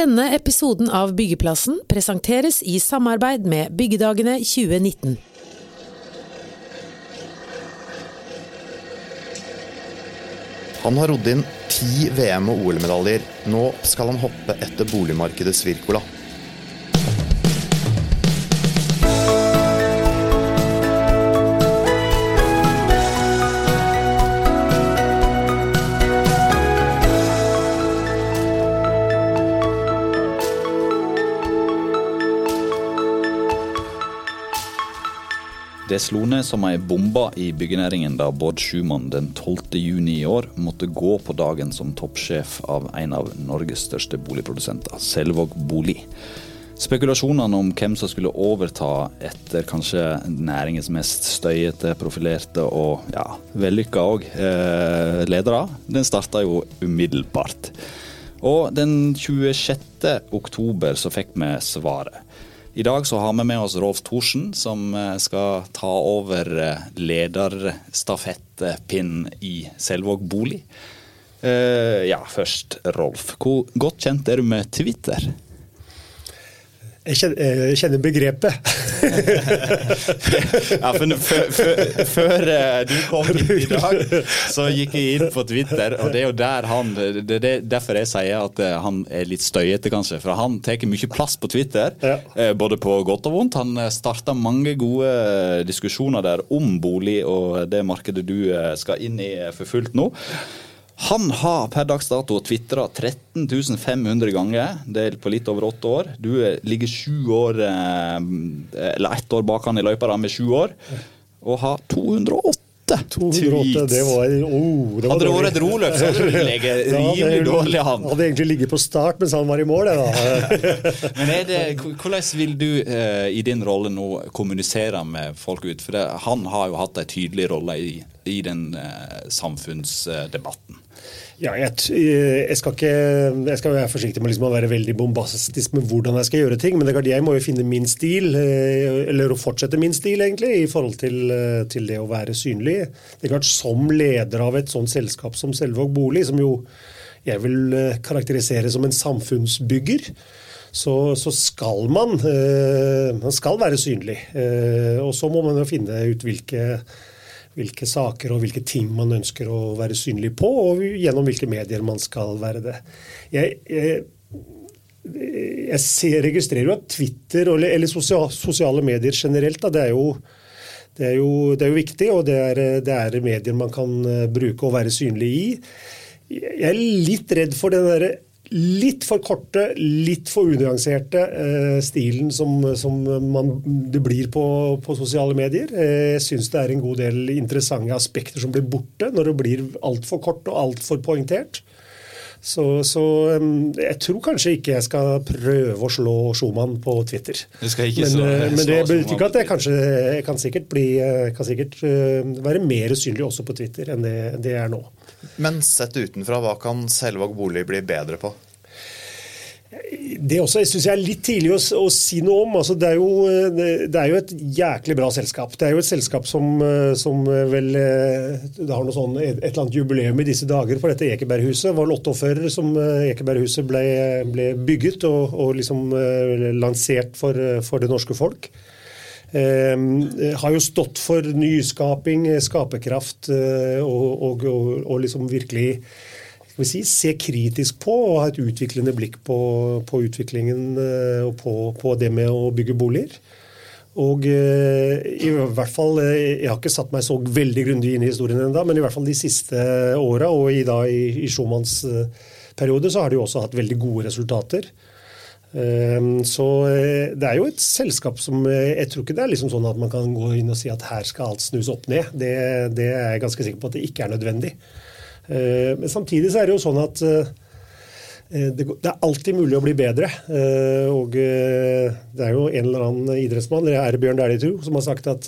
Denne episoden av Byggeplassen presenteres i samarbeid med Byggedagene 2019. Han har rodd inn ti VM- og OL-medaljer. Nå skal han hoppe etter boligmarkedets Wirkola. Det slo ned som ei bombe i byggenæringen da Bård Schumann den 12. juni i år måtte gå på dagen som toppsjef av en av Norges største boligprodusenter, Selvåg Bolig. Spekulasjonene om hvem som skulle overta etter kanskje næringens mest støyete, profilerte og ja, vellykka òg eh, ledere, den starta jo umiddelbart. Og den 26. oktober så fikk vi svaret. I dag så har vi med oss Rolf Thorsen, som eh, skal ta over eh, lederstafettpinnen i Selvåg bolig. Eh, ja, først Rolf. Hvor godt kjent er du med Twitter? Jeg kjenner, kjenner begrepet. ja, for Før du kom hit i dag, så gikk jeg inn på Twitter, og det er jo der han Det er derfor jeg sier at han er litt støyete, kanskje. For han tar mye plass på Twitter, ja. både på godt og vondt. Han starta mange gode diskusjoner der om bolig og det markedet du skal inn i for fullt nå. Han har per dags dato tvitra 13 500 ganger. Er på litt over åtte år. Du ligger sju år, eller ett år bak han i løypa med sju år, og har 208 208, det var, oh, det var Hadde det vært et roløp, så hadde du ligget rimelig dårlig an. Hadde egentlig ligget på start mens han var i mål. Men det, Hvordan vil du eh, i din rolle nå kommunisere med folk ut? For det, han har jo hatt en tydelig rolle i, i den eh, samfunnsdebatten. Ja, jeg, jeg, skal ikke, jeg, skal være forsiktig med liksom å være veldig bombastisk med hvordan jeg skal gjøre ting. Men jeg må jo finne min stil, eller å fortsette min stil, egentlig, i forhold til, til, det å være synlig. Det er klart Som leder av et sånt selskap som Selvåg Bolig, som jo jeg vil karakterisere som en samfunnsbygger, så, så skal man, man skal være synlig. Og så må man jo finne ut hvilke hvilke saker og hvilke ting man ønsker å være synlig på, og gjennom hvilke medier man skal være det. Jeg, jeg, jeg ser, registrerer jo at Twitter, eller sosiale medier generelt, da, det, er jo, det, er jo, det, er jo, viktig, og det er, det er, medier man kan eh, bruke og være synlig i. Jeg er litt redd for den derre litt for korte, litt for unyanserte eh, stilen som, som man, det blir på, på sosiale medier. Eh, jeg syns det er en god del interessante aspekter som blir borte når det blir altfor kort og altfor poengtert. Så, så jeg tror kanskje ikke jeg skal prøve å slå Schumann på Twitter. men, slå, eh, men det betyr ikke at jeg kanskje jeg kan sikkert, bli, eh, kan sikkert være mer synlig også på Twitter enn det, det er nå. Men sett utenfra, hva kan Selvåg bolig bli bedre på? Det også syns jeg er litt tidlig å, å, si noe om. Altså, det, er jo, det, er jo, et jæklig bra selskap. Det er jo et selskap som, som vel Det har noe sånn, et eller annet jubileum i disse dager for dette Ekeberghuset. Det var 48 som Ekeberghuset ble, ble bygget og, og liksom lansert for, for, det norske folk. Eh, har jo stått for nyskaping, skaperkraft og, og, og liksom virkelig si, se kritisk på og ha et utviklende blikk på, på utviklingen og på, på, det med å bygge boliger. Og i hvert fall, Jeg har ikke satt meg så veldig grundig inn i historien ennå, men i hvert fall de siste åra og i, da, i, i Schumanns periode så har de også hatt veldig gode resultater. Så det er jo et selskap som Jeg tror ikke det er liksom sånn at man kan gå inn og si at her skal alt snus opp ned. Det, det er jeg ganske sikker på at det ikke er nødvendig. Men samtidig så er det jo sånn at det er alltid mulig å bli bedre. Og det er jo en eller annen idrettsmann, det er Bjørn Dæhlie som har sagt at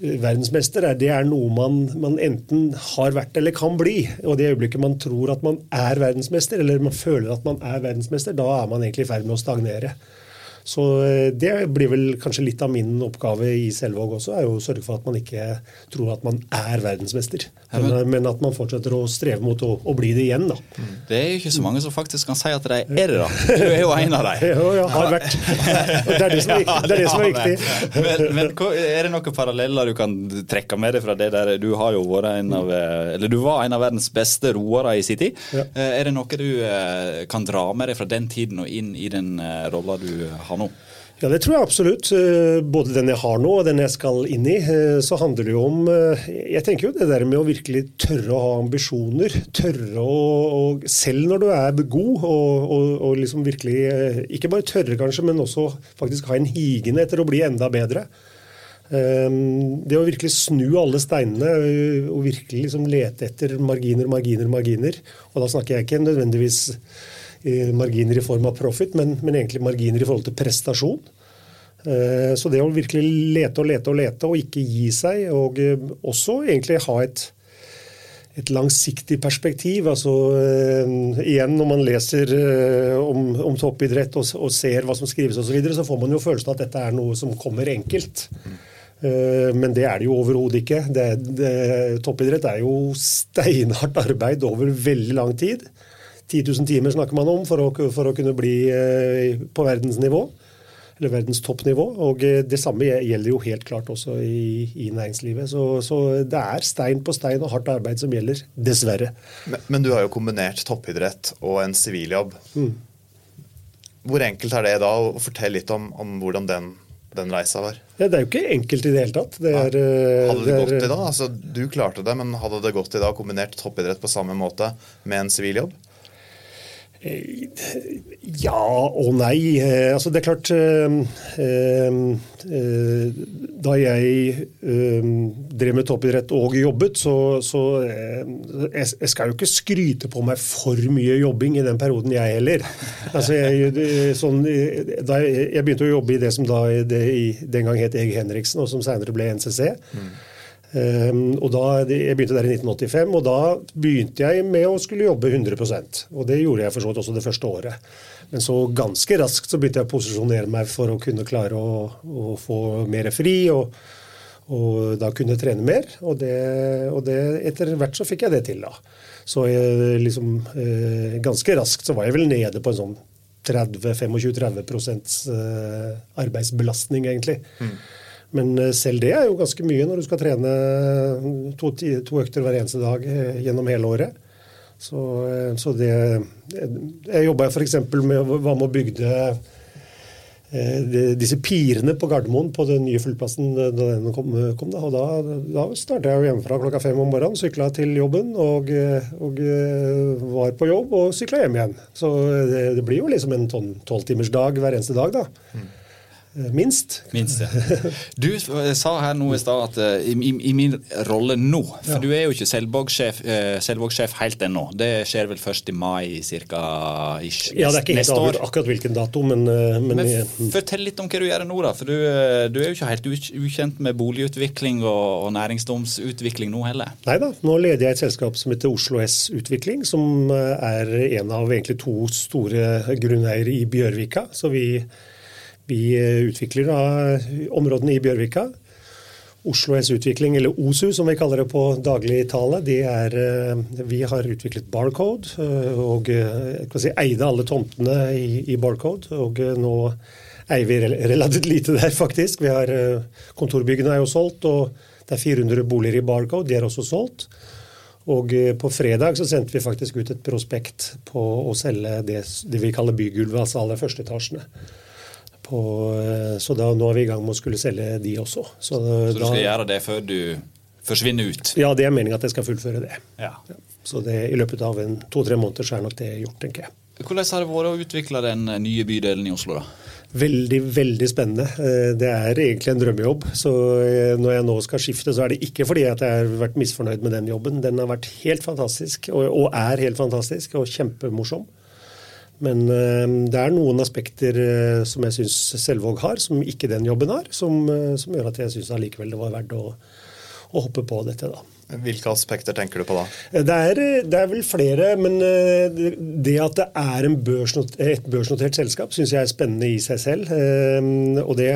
verdensmester det er noe man, man, enten har vært eller kan bli. Og det øyeblikket man tror at man er verdensmester, eller man føler at man er verdensmester, da er man egentlig i ferd med å stagnere. Så eh, det blir vel kanskje litt av min oppgave i Selvåg også, er jo å sørge for at man ikke tror at man er verdensmester. Men, men at man fortsetter å streve mot å, å bli det igjen, da. Det er jo ikke så mange som faktisk kan si at de er det, da. Du er jo en av dem. Ja, ja, har vært. Det er det som er, det er, det som er viktig. Men, men er det noen paralleller du kan trekke med deg fra det der? Du har jo vært en av eh, Eller du var en av verdens beste roere i sin tid. Ja. Eh, Er det noe du kan dra med deg fra den tiden og inn i den rolla du har nå? Ja, det tror jeg absolutt. Eh, Både den jeg har nå og den jeg skal inn i. eh, Så handler det jo om eh, Jeg tenker jo det der med å virkelig tørre å ha ambisjoner. Tørre å, Selv når du er god, og, og, og liksom virkelig Ikke bare tørre, kanskje, men også faktisk ha en higen etter å bli enda bedre. Det å virkelig snu alle steinene og virkelig liksom lete etter marginer, marginer, marginer. Og da snakker jeg ikke nødvendigvis marginer i form av profit, men, men egentlig marginer i forhold til prestasjon. Eh, Så det å virkelig lete og lete og lete og ikke gi seg, og eh, også egentlig ha et, et langsiktig perspektiv. altså eh, Igjen, når man leser om, om toppidrett og, og ser hva som skrives osv., så, videre, så får man jo følelsen av at dette er noe som kommer enkelt. Men det er det jo overhodet ikke. Det, det, toppidrett er jo steinhardt arbeid over veldig lang tid. 10 000 timer snakker man om for å, for å kunne bli eh, på verdensnivå. Eller verdens toppnivå. Og eh, det samme gjelder jo helt klart også i, i næringslivet. Så, så det er stein på stein og hardt arbeid som gjelder. Dessverre. Men, men du har jo kombinert toppidrett og en siviljobb. Hvor enkelt er det da? å Fortell litt om, om hvordan den, den reisa var. Ja, det er jo ikke enkelt i det hele tatt. Det er, eh, Hadde det er- gått i dag? Altså, du klarte det, men hadde det gått i dag kombinert toppidrett på samme måte med en siviljobb? Ja og nei. Eh, Altså, det er klart eh, eh, eh, Da jeg eh, drev med toppidrett og jobbet, så, så eh, jeg, skal jo ikke skryte på meg for mye jobbing i den perioden, jeg heller. Altså, jeg, sånn, eh, da jeg, begynte å jobbe i det som da det, den gang het Eg Henriksen, og som senere ble NCC. Um, og da, Jeg begynte der i 1985, og da begynte jeg med å skulle jobbe 100% Og det gjorde jeg for så vidt også det første året. Men så ganske raskt så begynte jeg å posisjonere meg for å kunne klare å, å få mer fri. og, og da kunne jeg trene mer, og, det, og det, etter hvert så fikk jeg det til. da. Så jeg, liksom, eh, ganske raskt så var jeg vel nede på en sånn 30-25-30 eh, arbeidsbelastning, egentlig. Men eh, selv det er jo ganske mye når du skal trene to, to økter hver eneste dag eh, gjennom hele året. Så, eh, så det Jeg jobba f.eks. med hva med å bygde eh, disse pirene på Gardermoen på den nye flyplassen da den kom. kom og da, da starta jeg hjemmefra klokka fem om morgenen, sykla til jobben og, eh, og eh, var på jobb og sykla hjem igjen. Så det, det blir jo liksom en tolvtimersdag hver eneste dag, da. Eh, Minst. Minst, ja. Du eh, sa her nå i stad at eh, i, i, min rolle nå For du er jo ikke Selvåg-sjef eh, helt ennå. Det skjer vel først i mai cirka ish, Ja, det er ikke helt avgjort akkurat hvilken dato, men, eh, men, Men eh, Fortell litt om hva du gjør nå, da. For du, eh, du er jo ikke helt ukjent med boligutvikling og, og næringsdomsutvikling nå heller. Nei da, nå leder jeg et selskap som heter Oslo S Utvikling, som eh, er en av egentlig to store grunneiere i Bjørvika. Så vi, vi eh, utvikler da områdene i Bjørvika. Oslo S Utvikling, eller OSU som vi kaller det på daglig tale, de er eh, Vi har utviklet Barcode eh, og eh, si, eide alle tomtene i, i Barcode. Og eh, nå eier vi relativt lite der, faktisk. Vi har eh, Kontorbyggene er jo solgt, og det er 400 boliger i Barcode. De er også solgt. Og eh, på fredag så sendte vi faktisk ut et prospekt på å selge det, det vi kaller bygulvet, altså alle førsteetasjene. På, eh, Så da, nå er vi i gang med å skulle selge de også. Så, Så du skal gjøre det før du forsvinner ut? Ja, det er meningen at jeg skal fullføre det. Ja. Så det, i løpet av to-tre måneder så er nok det gjort, tenker jeg. Hvordan har det vært å utvikle den eh, nye bydelen i Oslo, da? Veldig, veldig spennende. Eh, Det er egentlig en drømmejobb. Så når jeg nå skal skifte, så er det ikke fordi at jeg har vært misfornøyd med den jobben. Den har vært helt fantastisk, og, og er helt fantastisk, og kjempemorsom. Men eh, det er noen aspekter eh, som jeg syns Selvåg har, som ikke den jobben har, som, eh, som gjør at jeg syns allikevel det var verdt å, å hoppe på dette, da. Hvilke aspekter tenker du på da? Det er, det er vel flere, men det at det er børsnot, et børsnotert selskap, syns jeg er spennende i seg selv. Og det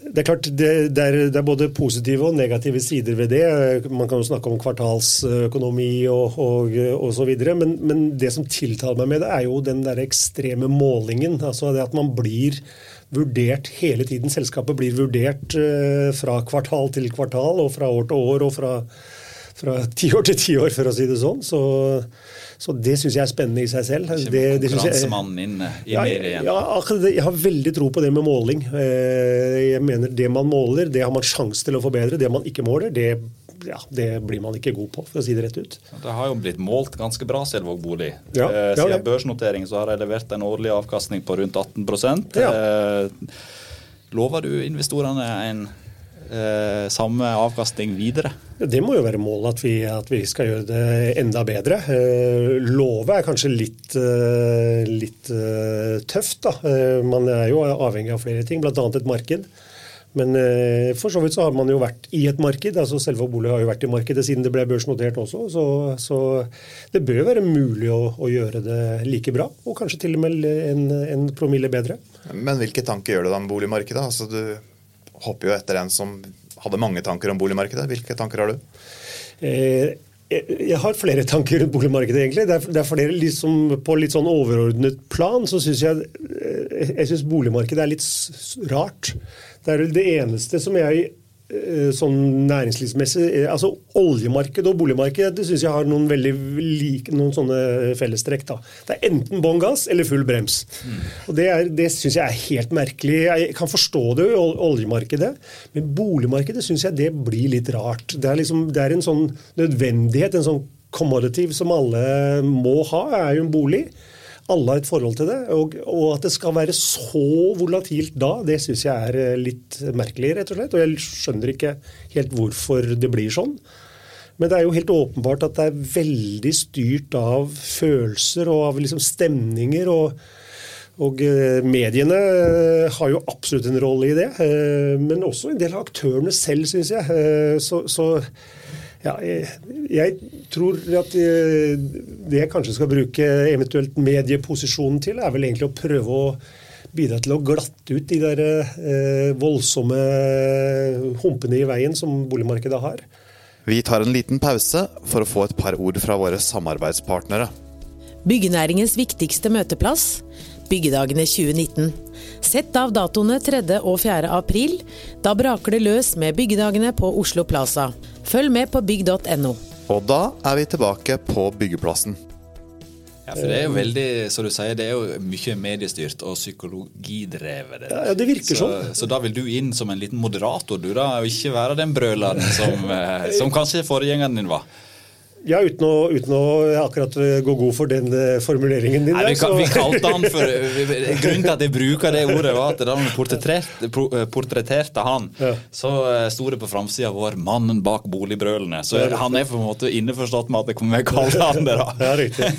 det er klart, det, det, er, det, er, både positive og negative sider ved det. Man kan jo snakke om kvartalsøkonomi og, og, og så videre, men, men, det som tiltaler meg med det, er jo den der ekstreme målingen. altså det At man blir vurdert hele tiden. Selskapet blir vurdert uh, fra kvartal til kvartal og fra år til år og fra, fra tiår til tiår, for å si det sånn. Så så det syns jeg er spennende i seg selv. Det, det Konkurransemannen inn i ja, mer igjen. Ja, jeg har veldig tro på det med måling. Eh, jeg mener Det man måler, det har man sjanse til å forbedre. Det man ikke måler, det, ja, det blir man ikke god på, for å si det rett ut. Det har jo blitt målt ganske bra, Selvåg bolig. Ja, eh, Siden ja, børsnotering så har de levert en årlig avkastning på rundt 18 ja. Eh, lover du investorene en eh, samme avkastning videre? Det må jo være målet at vi, at vi skal gjøre det enda bedre. Eh, Lovet er kanskje litt, eh, litt eh, tøft. Da. Eh, man er jo avhengig av flere ting, bl.a. et marked. Men eh, for så vidt så har man jo vært i et marked. altså Selve bolig har jo vært i markedet siden det ble børsnotert også. Så, så det bør være mulig å, å, gjøre det like bra, og kanskje til og med en, en promille bedre. Men hvilke tanker gjør du da om boligmarkedet? Altså du hopper jo etter en som hadde mange tanker om boligmarkedet. Hvilke tanker har du? Eh, jeg har flere tanker rundt boligmarkedet, egentlig. Det er, er flere liksom, På litt sånn overordnet plan så syns jeg eh, jeg synes boligmarkedet er litt rart. Det er vel det eneste som jeg sånn næringslivsmessig eh, altså Oljemarkedet og boligmarkedet det synes jeg har noen veldig like, noen sånne fellestrekk. da. Det er enten bånn gass eller full brems. Mm. Og Det, er, det syns jeg er helt merkelig. Jeg kan forstå det i oljemarkedet, men boligmarkedet syns jeg det blir litt rart. Det er, liksom, det er en sånn nødvendighet, en sånn commodity som alle må ha, er jo en bolig alle har et forhold til det. Og, og, at det skal være så volatilt da, det syns jeg er eh, litt merkelig, rett og slett. Og jeg skjønner ikke helt hvorfor det blir sånn. Men det er jo helt åpenbart at det er veldig styrt av følelser og av liksom stemninger. og og eh, mediene eh, har jo absolutt en rolle i det, men også en del av aktørene selv, syns jeg. Så, så ja, jeg, jeg, tror at eh, det jeg kanskje skal bruke eventuelt medieposisjonen til, er vel egentlig å prøve å bidra til å glatte ut de der eh, voldsomme humpene i veien som boligmarkedet har. Vi tar en liten pause for å få et par ord fra våre samarbeidspartnere. Byggenæringens viktigste møteplass Byggedagene 2019. Sett av datoene 3. og 4. april. Da braker det løs med Byggedagene på Oslo Plaza. Følg med på bygg.no. Og da er vi tilbake på byggeplassen. Ja, for Det er jo veldig, som du sier, det er jo mye mediestyrt og psykologidrevet. Det ja, det virker så, sånn. Så da vil du inn som en liten moderator, du da, og ikke være den brøleren som, eh, som kanskje forgjengeren din var? Ja, uten å, uten å, akkurat gå god for den uh, formuleringen din. Nei, vi, vi, kalte han for Grunnen til at jeg bruker det ordet, var at da vi portretterte, portretterte han, ja. så sto det på framsida vår 'Mannen bak boligbrølene'. Så han er på en måte innforstått med at jeg kommer til å kalle han det. da. Ja, riktig.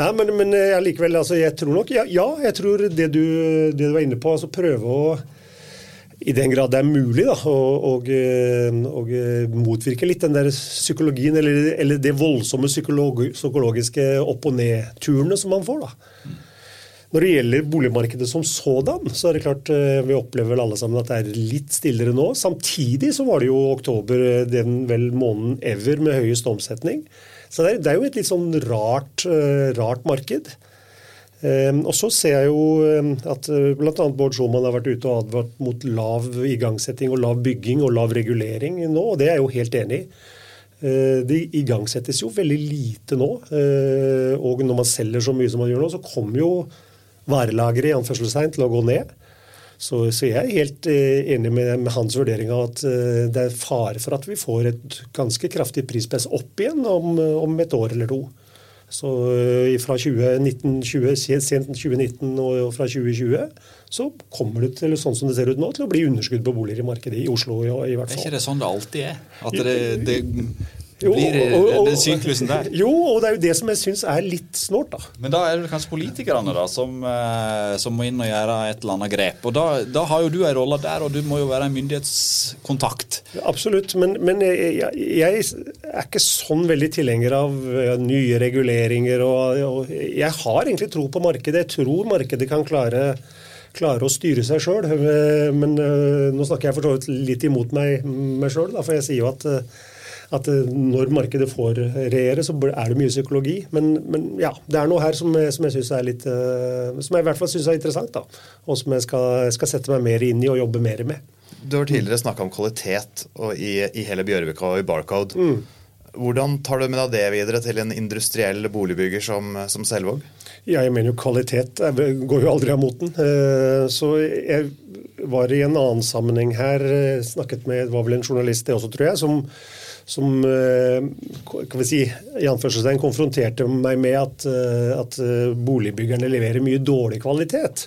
Nei, men, men likevel, altså, jeg tror nok Ja, ja jeg tror det du, det du var inne på, altså prøve å i den grad det er mulig, da, å, eh, motvirke litt den der psykologien, eller, eller det voldsomme psykolog, psykologiske opp- og ned-turene som man får. da. Når det gjelder boligmarkedet som sådan, så er det klart eh, vi opplever vel alle sammen at det er litt stillere nå. Samtidig så var det jo oktober eh, den vel måneden ever med høyest omsetning. Så det er, det er jo et litt sånn rart, rart marked. Ehm, og så ser jeg jo ehm, at eh, bl.a. Bård Schumann har vært ute og advart mot lav igangsetting og lav bygging og lav regulering nå, og det er jeg jo helt enig i. Eh, det igangsettes jo veldig lite nå. Eh, og når man selger så mye som man gjør nå, så kommer jo varelageret i anførselstegn til å gå ned. Så, så, jeg er helt enig med, med, hans vurdering av at det er fare for at vi får et ganske kraftig prispress opp igjen om, om et år eller to. Så eh, fra 2019, 20, sent 2019 og fra 2020 så kommer det til sånn som det ser ut nå, til å bli underskudd på boliger i markedet i Oslo. i, i hvert fall. Er ikke det sånn det alltid er? At det, det Jo, blir og, og, den syklusen der. Jo, og det er jo det som jeg syns er litt snålt, da. Men da er det kanskje politikerne da, som, eh, som, må inn og gjøre et eller annet grep. Og da, da har jo du en rolle der, og du må jo være en myndighetskontakt. Absolutt, men, men jeg, jeg, jeg, er ikke sånn veldig tilhenger av nye reguleringer. Og, og, jeg har egentlig tro på markedet. Jeg tror markedet kan klare klare å styre seg sjøl. Men uh, nå snakker jeg for så vidt litt imot meg, meg sjøl, for jeg sier jo at at eh, når markedet får regjere, så er det mye psykologi. Men, men ja, det er noe her som, som jeg synes er litt uh, Som jeg i hvert fall syns er interessant, da. Og som jeg skal, skal, sette meg mer inn i og jobbe mer med. Du har tidligere snakka om kvalitet i, i, hele Bjørvika og i Barcode. Mm. Hvordan tar du med deg det videre til en industriell boligbygger som, som Selvåg? Ja, jeg mener jo kvalitet jeg går jo aldri av moten. Eh, så jeg var i en annen sammenheng her, snakket med det var vel en journalist det også, tror jeg, som som eh, kan vi si, i anførselstegn konfronterte meg med at, eh, at, eh, boligbyggerne leverer mye dårlig kvalitet.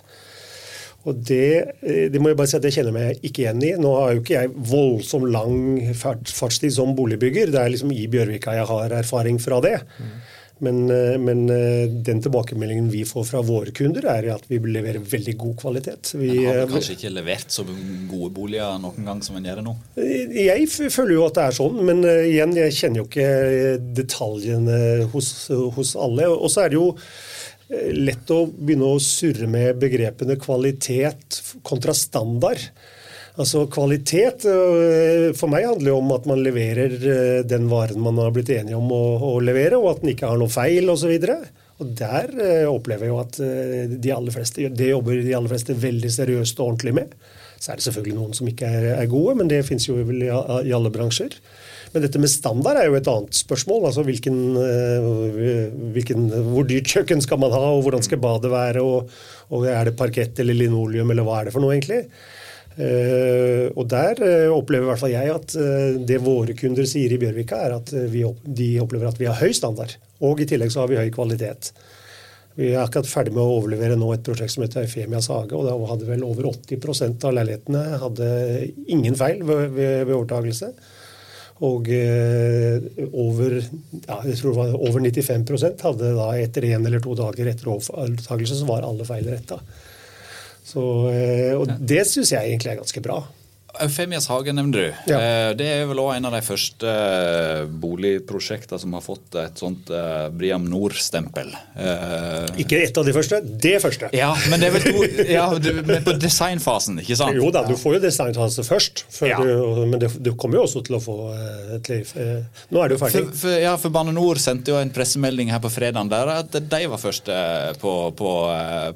Og det, det, må jeg bare si at jeg kjenner meg ikke igjen i. Nå har jo ikke jeg voldsomt lang fartstid som boligbygger. Det er liksom i Bjørvika jeg har erfaring fra det. Mm. Men, eh, men, eh, den tilbakemeldingen vi får fra våre kunder, er at vi leverer veldig god kvalitet. Vi, men har vi eh, kanskje ikke levert så gode boliger noen gang som en gjør det nå? Jeg føler jo at det er sånn, men igjen, jeg kjenner jo ikke detaljene hos, hos alle. Og så er det jo lett å begynne å surre med begrepene kvalitet kontra standard. Altså Kvalitet øh, for meg handler jo om at man leverer øh, den varen man har blitt enige om å, å levere, og at den ikke har noe feil osv. Og Der øh, opplever jeg jo at de aller fleste, det jobber de aller fleste veldig seriøst og ordentlig med. Så er det selvfølgelig noen som ikke er, gode, men det finnes jo vel i, i, alle bransjer. Men dette med standard er jo et annet spørsmål. altså hvilken, hvilken, Hvor dyrt kjøkken skal man ha, og hvordan skal badet være, og, og er det parkett eller linoleum, eller hva er det for noe egentlig? Uh, og Der uh, opplever i hvert fall jeg at uh, det våre kunder sier i Bjørvika, er at vi de opplever at vi har høy standard. Og i tillegg så har vi høy kvalitet. Vi er akkurat ferdig med å overlevere nå et prosjekt som heter Eufemias hage. og Da hadde vel over 80% av leilighetene hadde ingen feil ved, ved, ved overtagelse. Og over, ja, over 95% hadde da etter én eller to dager etter overtagelse så var alle feil retta. Så, eh, og det syns jeg egentlig er ganske bra. Eufemias hage nevner du. Ja. Eh, det er vel også en av de første eh, boligprosjektene som har fått et sånt uh, Briam Nord-stempel. Ikke et av de første, det første. Ja, men det er vel to, ja, på designfasen, ikke sant? Jo da, du får jo designfase først. Ja. Du, men det, du kommer jo også til å få et liv. Nå er det jo ferdig. For, for, ja, for Bane Nor sendte jo en pressemelding her på fredag der at de var første på, på,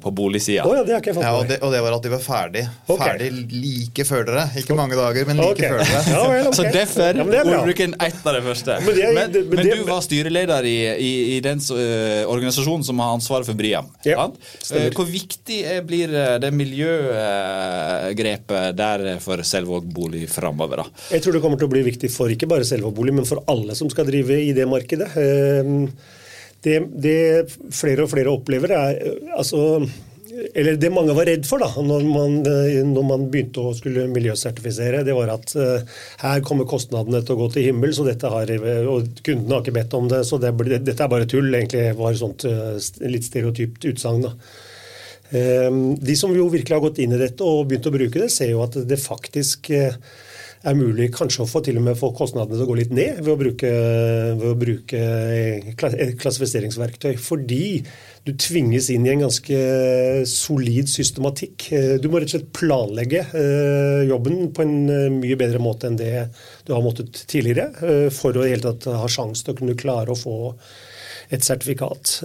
på boligsida. Oh, ja, det har ikke jeg fått ja, og, det, og det var at de var ferdig. Okay. Ferdig like før dere. Ikke ikke mange dager, men like okay. før det. Ja, vel, okay. Så derfor ja, ordbruken ett av det første. Men, det, men, det, men, du var styreleder i, i, i den uh, organisasjonen som har ansvaret for Bria. Ja, uh, hvor viktig blir eh, det miljøgrepet der for Selvåg bolig framover? Jeg tror det kommer til å bli viktig for ikke bare Selvåg bolig, men for alle som skal drive i det markedet. Uh, det, det flere og flere opplever, er altså eller det mange var redd for da, når man, eh, når man, begynte å skulle miljøsertifisere, det var at uh, her kommer kostnadene til å gå til himmels, og, har, og kundene har ikke bedt om det. Så det, dette er bare tull. egentlig var et sånt uh, litt stereotypt utsagn. Uh, de som jo virkelig har gått inn i dette og begynt å bruke det, ser jo at det faktisk er mulig kanskje å få til og med få kostnadene til å gå litt ned ved å bruke, ved å bruke klassifiseringsverktøy. Fordi du tvinges inn i en ganske solid systematikk. Du må rett og slett planlegge eh, jobben på en eh, mye bedre måte enn det du har måttet tidligere, eh, for å i hele tatt ha sjanse til å kunne klare å få et sertifikat.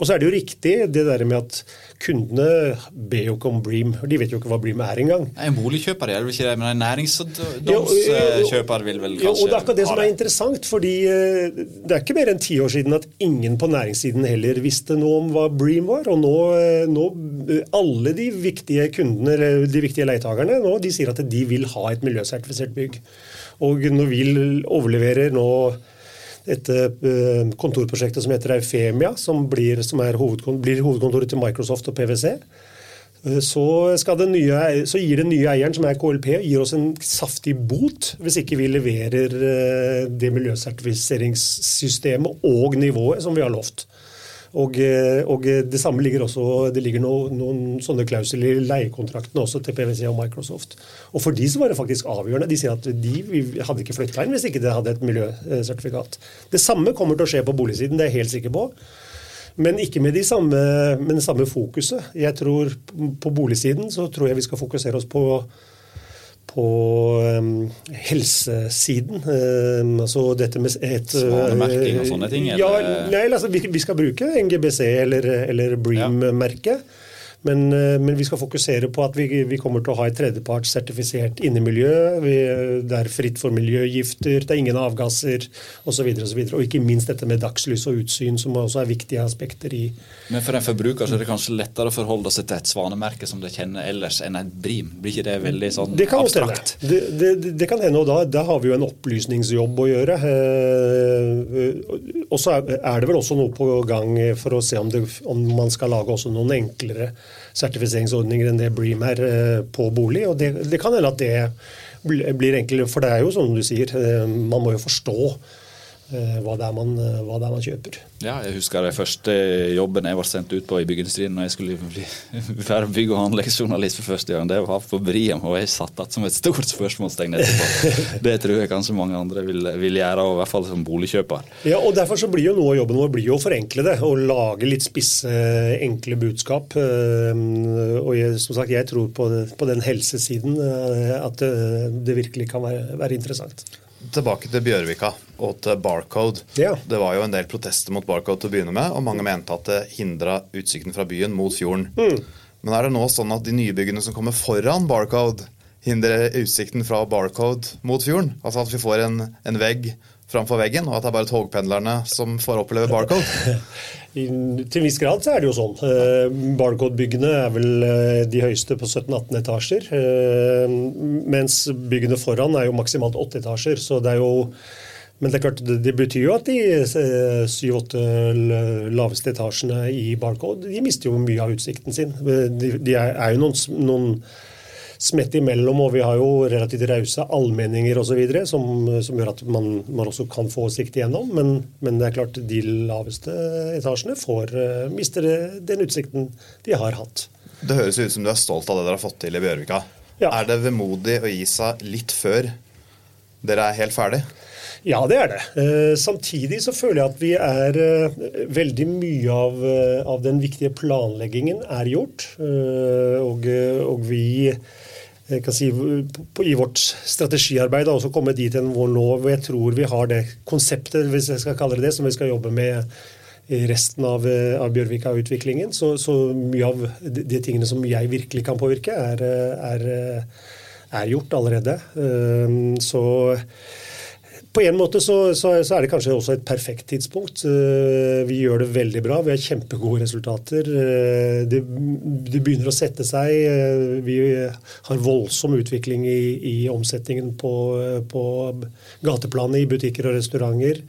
Og så er det jo riktig det der med at kundene ber jo ikke om Bream. De vet jo ikke hva Bream er engang. En boligkjøper er vel ikke det, men en næringsdomskjøper vil vel kanskje jo, og Det er akkurat det som er interessant. fordi eh, Det er ikke mer enn ti år siden at ingen på næringssiden heller visste noe om hva Bream var. Og nå, eh, nå eh, alle de viktige kundene, de viktige leietakerne nå, de sier at de vil ha et miljøsertifisert bygg. Og vi overleverer nå dette eh, kontorprosjektet som heter Eufemia, som, blir, som hovedkontor, blir hovedkontoret til Microsoft og PwC. så, nye, så, gir den nye eieren, som er KLP, gir oss en saftig bot hvis ikke vi leverer det miljøsertifiseringssystemet og nivået som vi har lovt. Og, eh, og, Det samme ligger også, det ligger noen, noen sånne klausuler i leiekontraktene også til PwC og Microsoft. Og For de så var det faktisk avgjørende. De sier at de hadde ikke flytta inn hvis ikke det hadde et miljøsertifikat. Det samme kommer til å skje på boligsiden, det er jeg helt sikker på. Men ikke med, de samme, med det samme fokuset. Jeg tror På boligsiden så tror jeg vi skal fokusere oss på på um, helsesiden. Um, altså dette med et Svanemerking og sånne ting? Ja, nei, altså, vi, vi, skal bruke NGBC eller, eller Bream-merket. Ja. Men, eh, men, vi skal fokusere på at vi, vi kommer til å ha et tredjepartssertifisert innemiljø. Vi, det er fritt for miljøgifter, det er ingen avgasser osv. Og, så og, og ikke minst dette med dagslys og utsyn, som også er viktige aspekter i Men for en forbruker så er det kanskje lettere å forholde seg til et svanemerke som de kjenner ellers, enn et brim? Blir ikke det veldig sånn det abstrakt? Det, det, det, kan hende, og da, da, har vi jo en opplysningsjobb å gjøre. Eh, og så er, det vel også noe på gang for å se om, om man skal lage også noen enklere sertifiseringsordninger enn det Bream er eh, på bolig. og Det, det kan hende at det blir enklere, for det er jo som du sier, eh, man må jo forstå hva det, man, eh, hva det, er man, kjøper. Ja, jeg husker den første jobben jeg var sendt ut på i byggeindustrien når jeg skulle bli være bygg- og anleggsjournalist for første gang. Det var på Briam, og jeg satt igjen som et stort spørsmålstegn etterpå. Det tror jeg kanskje mange andre vil, vil gjøre, og i hvert fall som boligkjøper. Ja, og Derfor så blir jo noe av jobben vår blir jo å forenkle det, og lage litt spisse, enkle budskap. Eh, og jeg, som sagt, jeg tror på, på den helsesiden at det, det virkelig kan være, være interessant tilbake til Bjørvika og til Barcode. Ja. Det var jo en del protester mot Barcode til å begynne med, og mange mente at det hindra utsikten fra byen mot fjorden. Mm. Men er det nå sånn at de nye byggene som kommer foran Barcode, hindrer utsikten fra Barcode mot fjorden? Altså at vi får en, en vegg framfor veggen, og at det er bare togpendlerne som får oppleve Barcode? I, til en viss grad så er det jo sånn. Eh, Barcode-byggene er vel eh, de høyeste på 17-18 etasjer. Eh, mens byggene foran er jo maksimalt 8 etasjer. så det er jo men det er klart, det betyr jo at de syv-åtte laveste etasjene i Barcode de mister jo mye av utsikten sin. De, de er, jo noen, noen smett imellom, og vi har jo relativt rause allmenninger osv. Som, som gjør at man, man, også kan få sikt igjennom. Men, men, det er klart de laveste etasjene får, uh, mister den utsikten de har hatt. Det høres ut som du er stolt av det dere har fått til i Bjørvika. Ja. Er det vemodig å gi seg litt før dere er helt ferdig? Ja, det er det. Eh, samtidig så føler jeg at vi er eh, Veldig mye av, av den viktige planleggingen er gjort. og, og vi jeg kan si, i vårt strategiarbeid også kommet dit hvor nå hvor jeg tror vi har det konseptet hvis jeg skal kalle det det, som vi skal jobbe med i resten av, av Bjørvika-utviklingen. Så, så, mye av de, de, tingene som jeg virkelig kan påvirke, er, er, er gjort allerede. Så på en måte så, så, så, er det kanskje også et perfekt tidspunkt. Eh, vi gjør det veldig bra. Vi har kjempegode resultater. Eh, det, det begynner å sette seg. Eh, vi har voldsom utvikling i, i omsetningen på, på gateplanet i butikker og restauranter.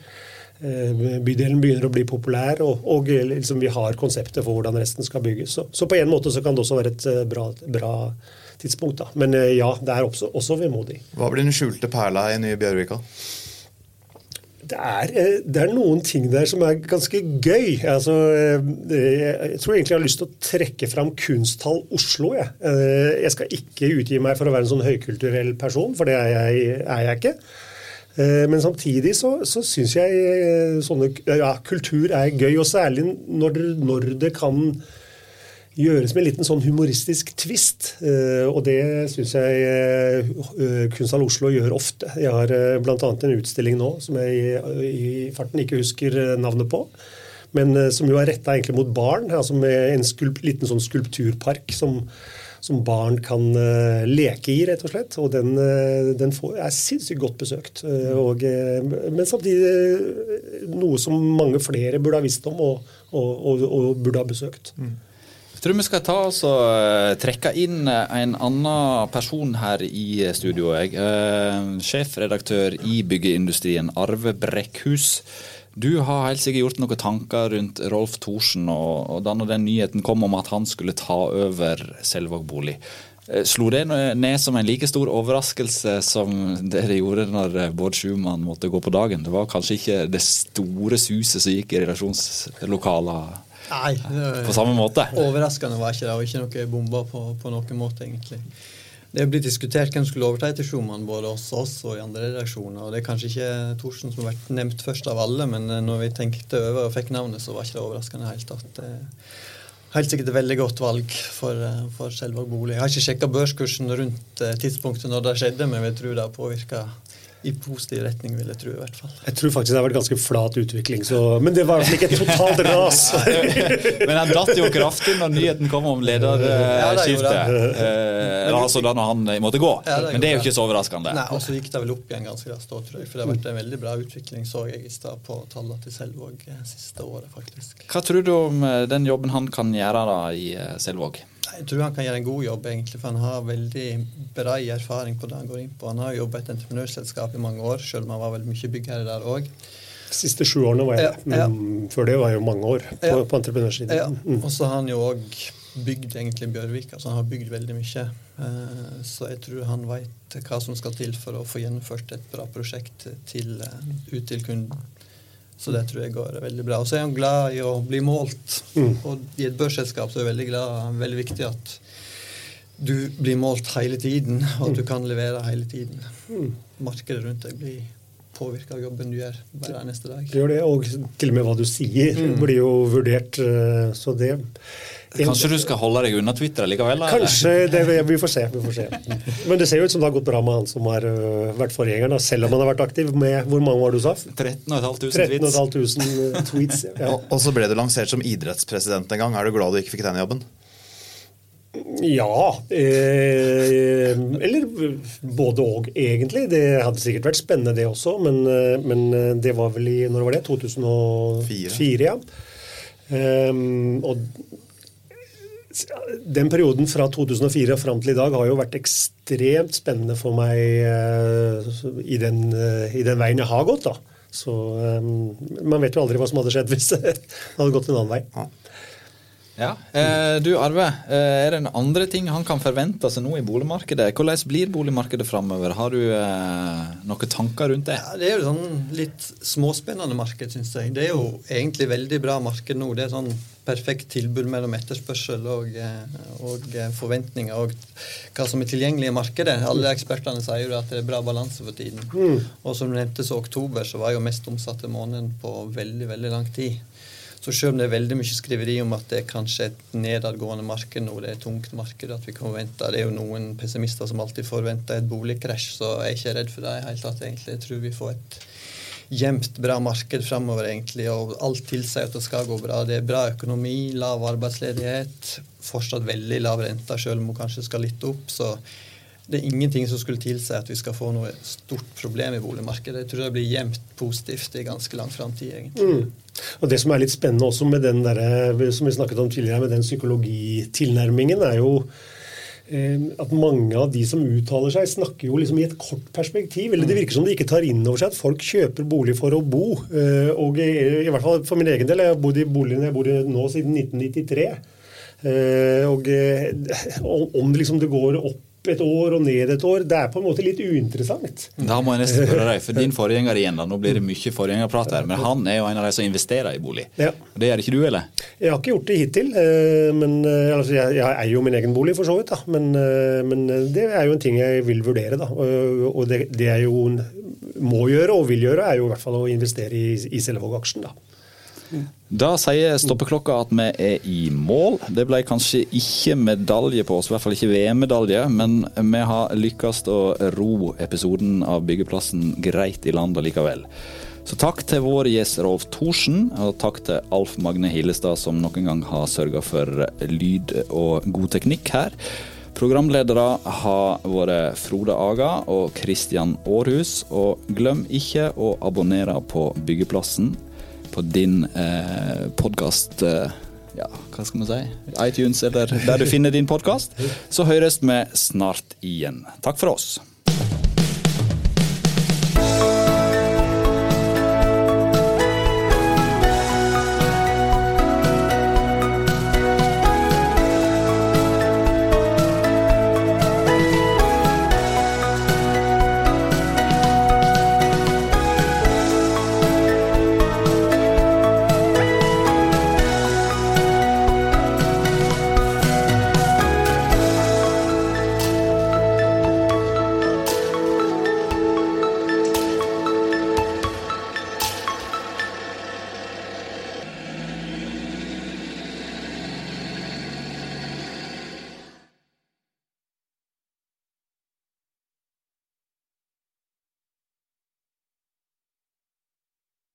Bydelen begynner å bli populær, og, og liksom vi har konseptet for hvordan resten skal bygges. Så, så, på en måte så kan det også være et bra, bra tidspunkt. Da. Men ja, det er også, også vemodig. Hva blir den skjulte perla i nye Bjørvika? Det er, eh, det er, noen ting der som er ganske gøy. Altså, eh, jeg tror egentlig jeg har lyst til å trekke fram Kunsthall Oslo. Jeg. Eh, jeg skal ikke utgi meg for å være en sånn høykulturell person, for det er jeg, er jeg ikke. Men samtidig så, så syns jeg sånne, ja, kultur er gøy, og særlig når, når det kan gjøres med en liten sånn humoristisk tvist. Eh, og det syns jeg eh, Kunsthall Oslo gjør ofte. Jeg har eh, bl.a. en utstilling nå som jeg i farten ikke husker navnet på. Men som jo er retta mot barn, altså med en skulp, liten sånn skulpturpark som, som barn kan leke i, rett og slett. Og den, den får, er sinnssykt godt besøkt. Og, men samtidig noe som mange flere burde ha visst om og, og, og, og burde ha besøkt. Mm tror vi skal ta oss og eh, trekke inn eh, en annen person her i studio. Jeg. Eh, sjefredaktør i byggeindustrien, Arve Brekkhus. Du har helt sikkert gjort noen tanker rundt Rolf Thorsen, og, og da den nyheten kom om at han skulle ta over Selvåg bolig. Eh, slo det ned som en like stor overraskelse som det det gjorde når eh, Bård Schumann måtte gå på dagen? Det var kanskje ikke det store suset som gikk i redaksjonslokalene på samme måte? Overraskende var ikke det, og ikke noe bomba på, på noen måte, egentlig. Det blitt diskutert hvem skulle overta etter Schumann, både hos oss og i andre redaksjoner. og Det er kanskje ikke Thorsen som har vært nevnt først av alle, men eh, når vi tenkte over og fikk navnet, så var ikke det overraskende helt tatt. Helt sikkert et veldig godt valg for, eh, for Selvåg bolig. Jeg har ikke sjekka børskursen rundt eh, tidspunktet når det skjedde, men vi tror det har påvirka i positiv retning, vil jeg tro. i hvert fall. Jeg tror faktisk det har vært ganske flat utvikling, så, men det var ikke et totalt ras. men han datt jo kraftig når nyheten kom om lederskiftet. Ja, eh, altså da når han måtte gå. Ja, det men det er jo ikke så overraskende. Nei, Og så gikk det vel opp igjen ganske raskt òg, tror jeg. For det har vært en veldig bra utvikling, så jeg i stad, på tallene til Selvåg eh, siste året, faktisk. Hva tror du om eh, den jobben han kan gjøre da i Selvåg? Jeg tror han kan gjøre en god jobb, egentlig, for han har veldig bred erfaring på det han går inn på. Han har jobba i et entreprenørselskap i mange år, selv om han var veldig mye byggherre der òg. De siste sju årene var jeg ja, ja. men før det var jeg jo mange år på, ja. på entreprenørsiden. Ja. Mm. Og så har han jo òg bygd egentlig Bjørvika, så han har bygd veldig mye. Eh, så jeg tror han veit hva som skal til for å få gjennomført et bra prosjekt til, eh, ut til kunden. Så det tror jeg går veldig bra. Og så er han glad i å bli målt. Mm. Og i et børsselskap så er det veldig, glad, veldig viktig at du blir målt hele tiden, og at du kan levere hele tiden. Mm. Markedet rundt deg blir påvirka av jobben du gjør hver eneste dag. Det gjør det, og til og med hva du sier mm. blir jo vurdert. Eh, så det Kanskje du skal holde deg unna Twitter likevel? Kanskje, det, vi, får se, vi får se. Men det ser jo ut som det har gått bra med han som har uh, vært forgjengeren, selv om han har vært aktiv med Hvor mange var du sa? 13 500 tweets. tweets ja. og, og, så ble du lansert som idrettspresident en gang. Er du glad du ikke fikk den jobben? Ja. Eh, eller både og, egentlig. Det hadde sikkert vært spennende, det også. Men, eh, men det var vel i når var det? 2004, ja. Um, og den perioden fra 2004 og fram til i dag har jo vært ekstremt spennende for meg uh, i, den, uh, i, den, veien jeg har gått. da. Så um, Man vet jo aldri hva som hadde skjedd hvis det hadde gått en annen vei. Ja. Eh, du Arve, er det en andre ting han kan forvente seg nå i boligmarkedet? Hvordan blir boligmarkedet framover? Har du eh, noen tanker rundt det? Ja, det er jo sånn litt småspennende marked, syns jeg. Det er jo egentlig veldig bra marked nå. Det er sånn perfekt tilbud mellom etterspørsel og, eh, og, eh, forventninger og hva som er tilgjengelig i markedet. Alle ekspertene sier jo at det er bra balanse for tiden. Mm. Og som du nevnte, så oktober så var jo mest omsatte måneden på veldig, veldig lang tid. Så selv om det er veldig mye skriveri om at det er kanskje et nedadgående marked nå, det er et tungt marked at vi kan vente, Det er jo noen pessimister som alltid forventer et boligkrasj, så jeg er ikke redd for det i hele tatt, egentlig. Jeg tror vi får et jevnt bra marked framover, egentlig, og alt tilsier at det skal gå bra. Det er bra økonomi, lav arbeidsledighet, fortsatt veldig lav rente, selv om hun kanskje skal litt opp. så det er ingenting som skulle tilsi at vi skal få noe stort problem i boligmarkedet. Jeg tror det blir jevnt positivt i ganske lang framtid, egentlig. Mm. Og Det som er litt spennende også med den der, som vi snakket om tidligere, med den psykologitilnærmingen, er jo Eh, at mange av de som uttaler seg, snakker jo liksom i et kort perspektiv. eller Det virker som de ikke tar inn over seg at folk kjøper bolig for å bo. Eh, og i, hvert fall for min egen del, jeg har bodd i boligen jeg bor i nå siden 1993. Eh, og om liksom det går opp et år og ned et år. Det er på en måte litt uinteressant. Da må jeg nesten spørre deg, for din forgjenger igjen, da, nå blir det mye forgjengerprat her, men han er jo en av de som investerer i bolig. Ja. Det gjør ikke du, eller? Jeg har ikke gjort det hittil. Eh, men, eh, altså, jeg, jeg, eier jo min egen bolig, for så vidt. Da. Men, eh, men, det er jo en ting jeg vil vurdere. Da. Og det, det jeg jo må gjøre, og vil gjøre, er jo i hvert fall å investere i, i Selvåg-aksjen. da. Da sier stoppeklokka at vi er i mål. Det ble kanskje ikke medalje på oss, i hvert fall ikke VM-medalje, men vi har lykkes å ro episoden av Byggeplassen greit i land likevel. Så takk til vår gjest Rolf Thorsen, og takk til Alf Magne Hillestad, som noen gang har sørga for lyd og god teknikk her. Programledere har vært Frode Aga og Kristian Aarhus. Og glem ikke å abonnere på Byggeplassen på din eh, podkast eh, ja, hva skal man si, iTunes eller der du finner din podkast, så høres vi snart igjen. Takk for oss.